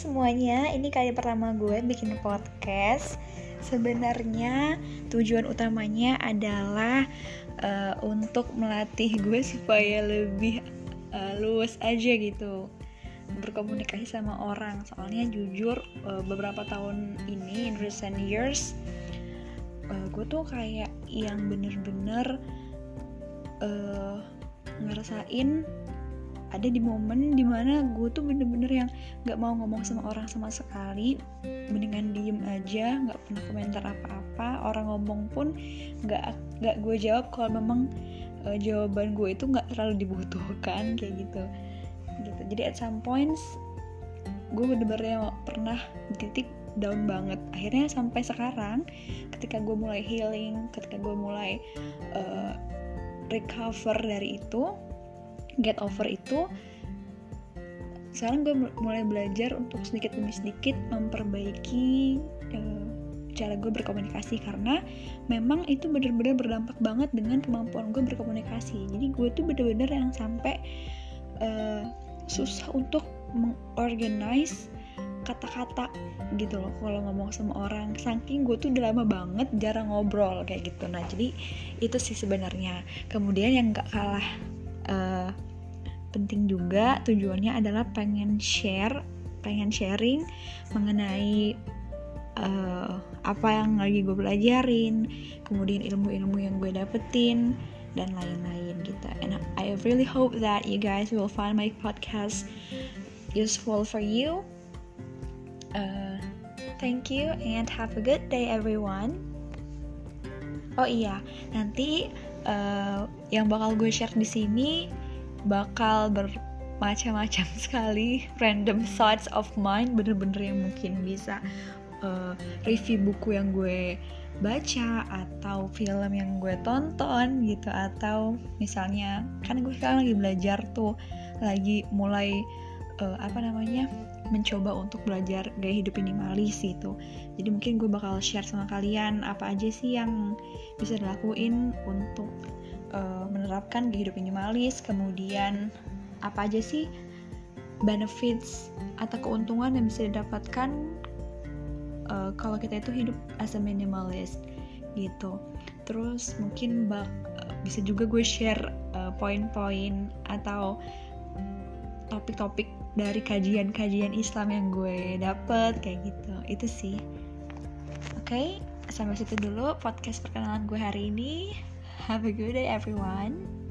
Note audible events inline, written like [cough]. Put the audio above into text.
semuanya, ini kali pertama gue bikin podcast. Sebenarnya tujuan utamanya adalah uh, untuk melatih gue supaya lebih uh, luas aja gitu berkomunikasi sama orang. Soalnya jujur uh, beberapa tahun ini in recent years uh, gue tuh kayak yang bener-bener uh, ngerasain ada di momen di mana gue tuh bener-bener yang nggak mau ngomong sama orang sama sekali. Mendingan diem aja nggak pernah komentar apa-apa. Orang ngomong pun nggak nggak gue jawab kalau memang uh, jawaban gue itu nggak terlalu dibutuhkan kayak gitu. Gitu. Jadi at some points gue bener-bener pernah di titik down banget. Akhirnya sampai sekarang ketika gue mulai healing ketika gue mulai uh, recover dari itu get over itu sekarang gue mulai belajar untuk sedikit demi sedikit memperbaiki uh, cara gue berkomunikasi. Karena memang itu benar-benar berdampak banget dengan kemampuan gue berkomunikasi. Jadi gue tuh bener-bener yang sampai uh, susah untuk mengorganize kata-kata gitu loh kalau ngomong sama orang. Saking gue tuh udah lama banget jarang ngobrol kayak gitu. Nah jadi itu sih sebenarnya. Kemudian yang gak kalah uh, penting juga tujuannya adalah pengen share pengen sharing mengenai uh, apa yang lagi gue pelajarin kemudian ilmu-ilmu yang gue dapetin dan lain-lain gitu. And I really hope that you guys will find my podcast useful for you. Uh, thank you and have a good day everyone. Oh iya nanti uh, yang bakal gue share di sini bakal bermacam-macam [laughs] sekali random thoughts of mine bener-bener yang mungkin bisa uh, review buku yang gue baca atau film yang gue tonton gitu. Atau misalnya kan gue sekarang lagi belajar tuh lagi mulai uh, apa namanya mencoba untuk belajar gaya hidup minimalis gitu. Jadi mungkin gue bakal share sama kalian apa aja sih yang bisa dilakuin untuk uh, menerapkan gaya hidup minimalis kemudian apa aja sih benefits atau keuntungan yang bisa didapatkan uh, kalau kita itu hidup as a minimalist gitu. Terus mungkin bak bisa juga gue share uh, poin-poin atau topik-topik dari kajian-kajian Islam yang gue dapet kayak gitu. Itu sih. Oke okay, sampai situ dulu podcast perkenalan gue hari ini Have a good day, everyone.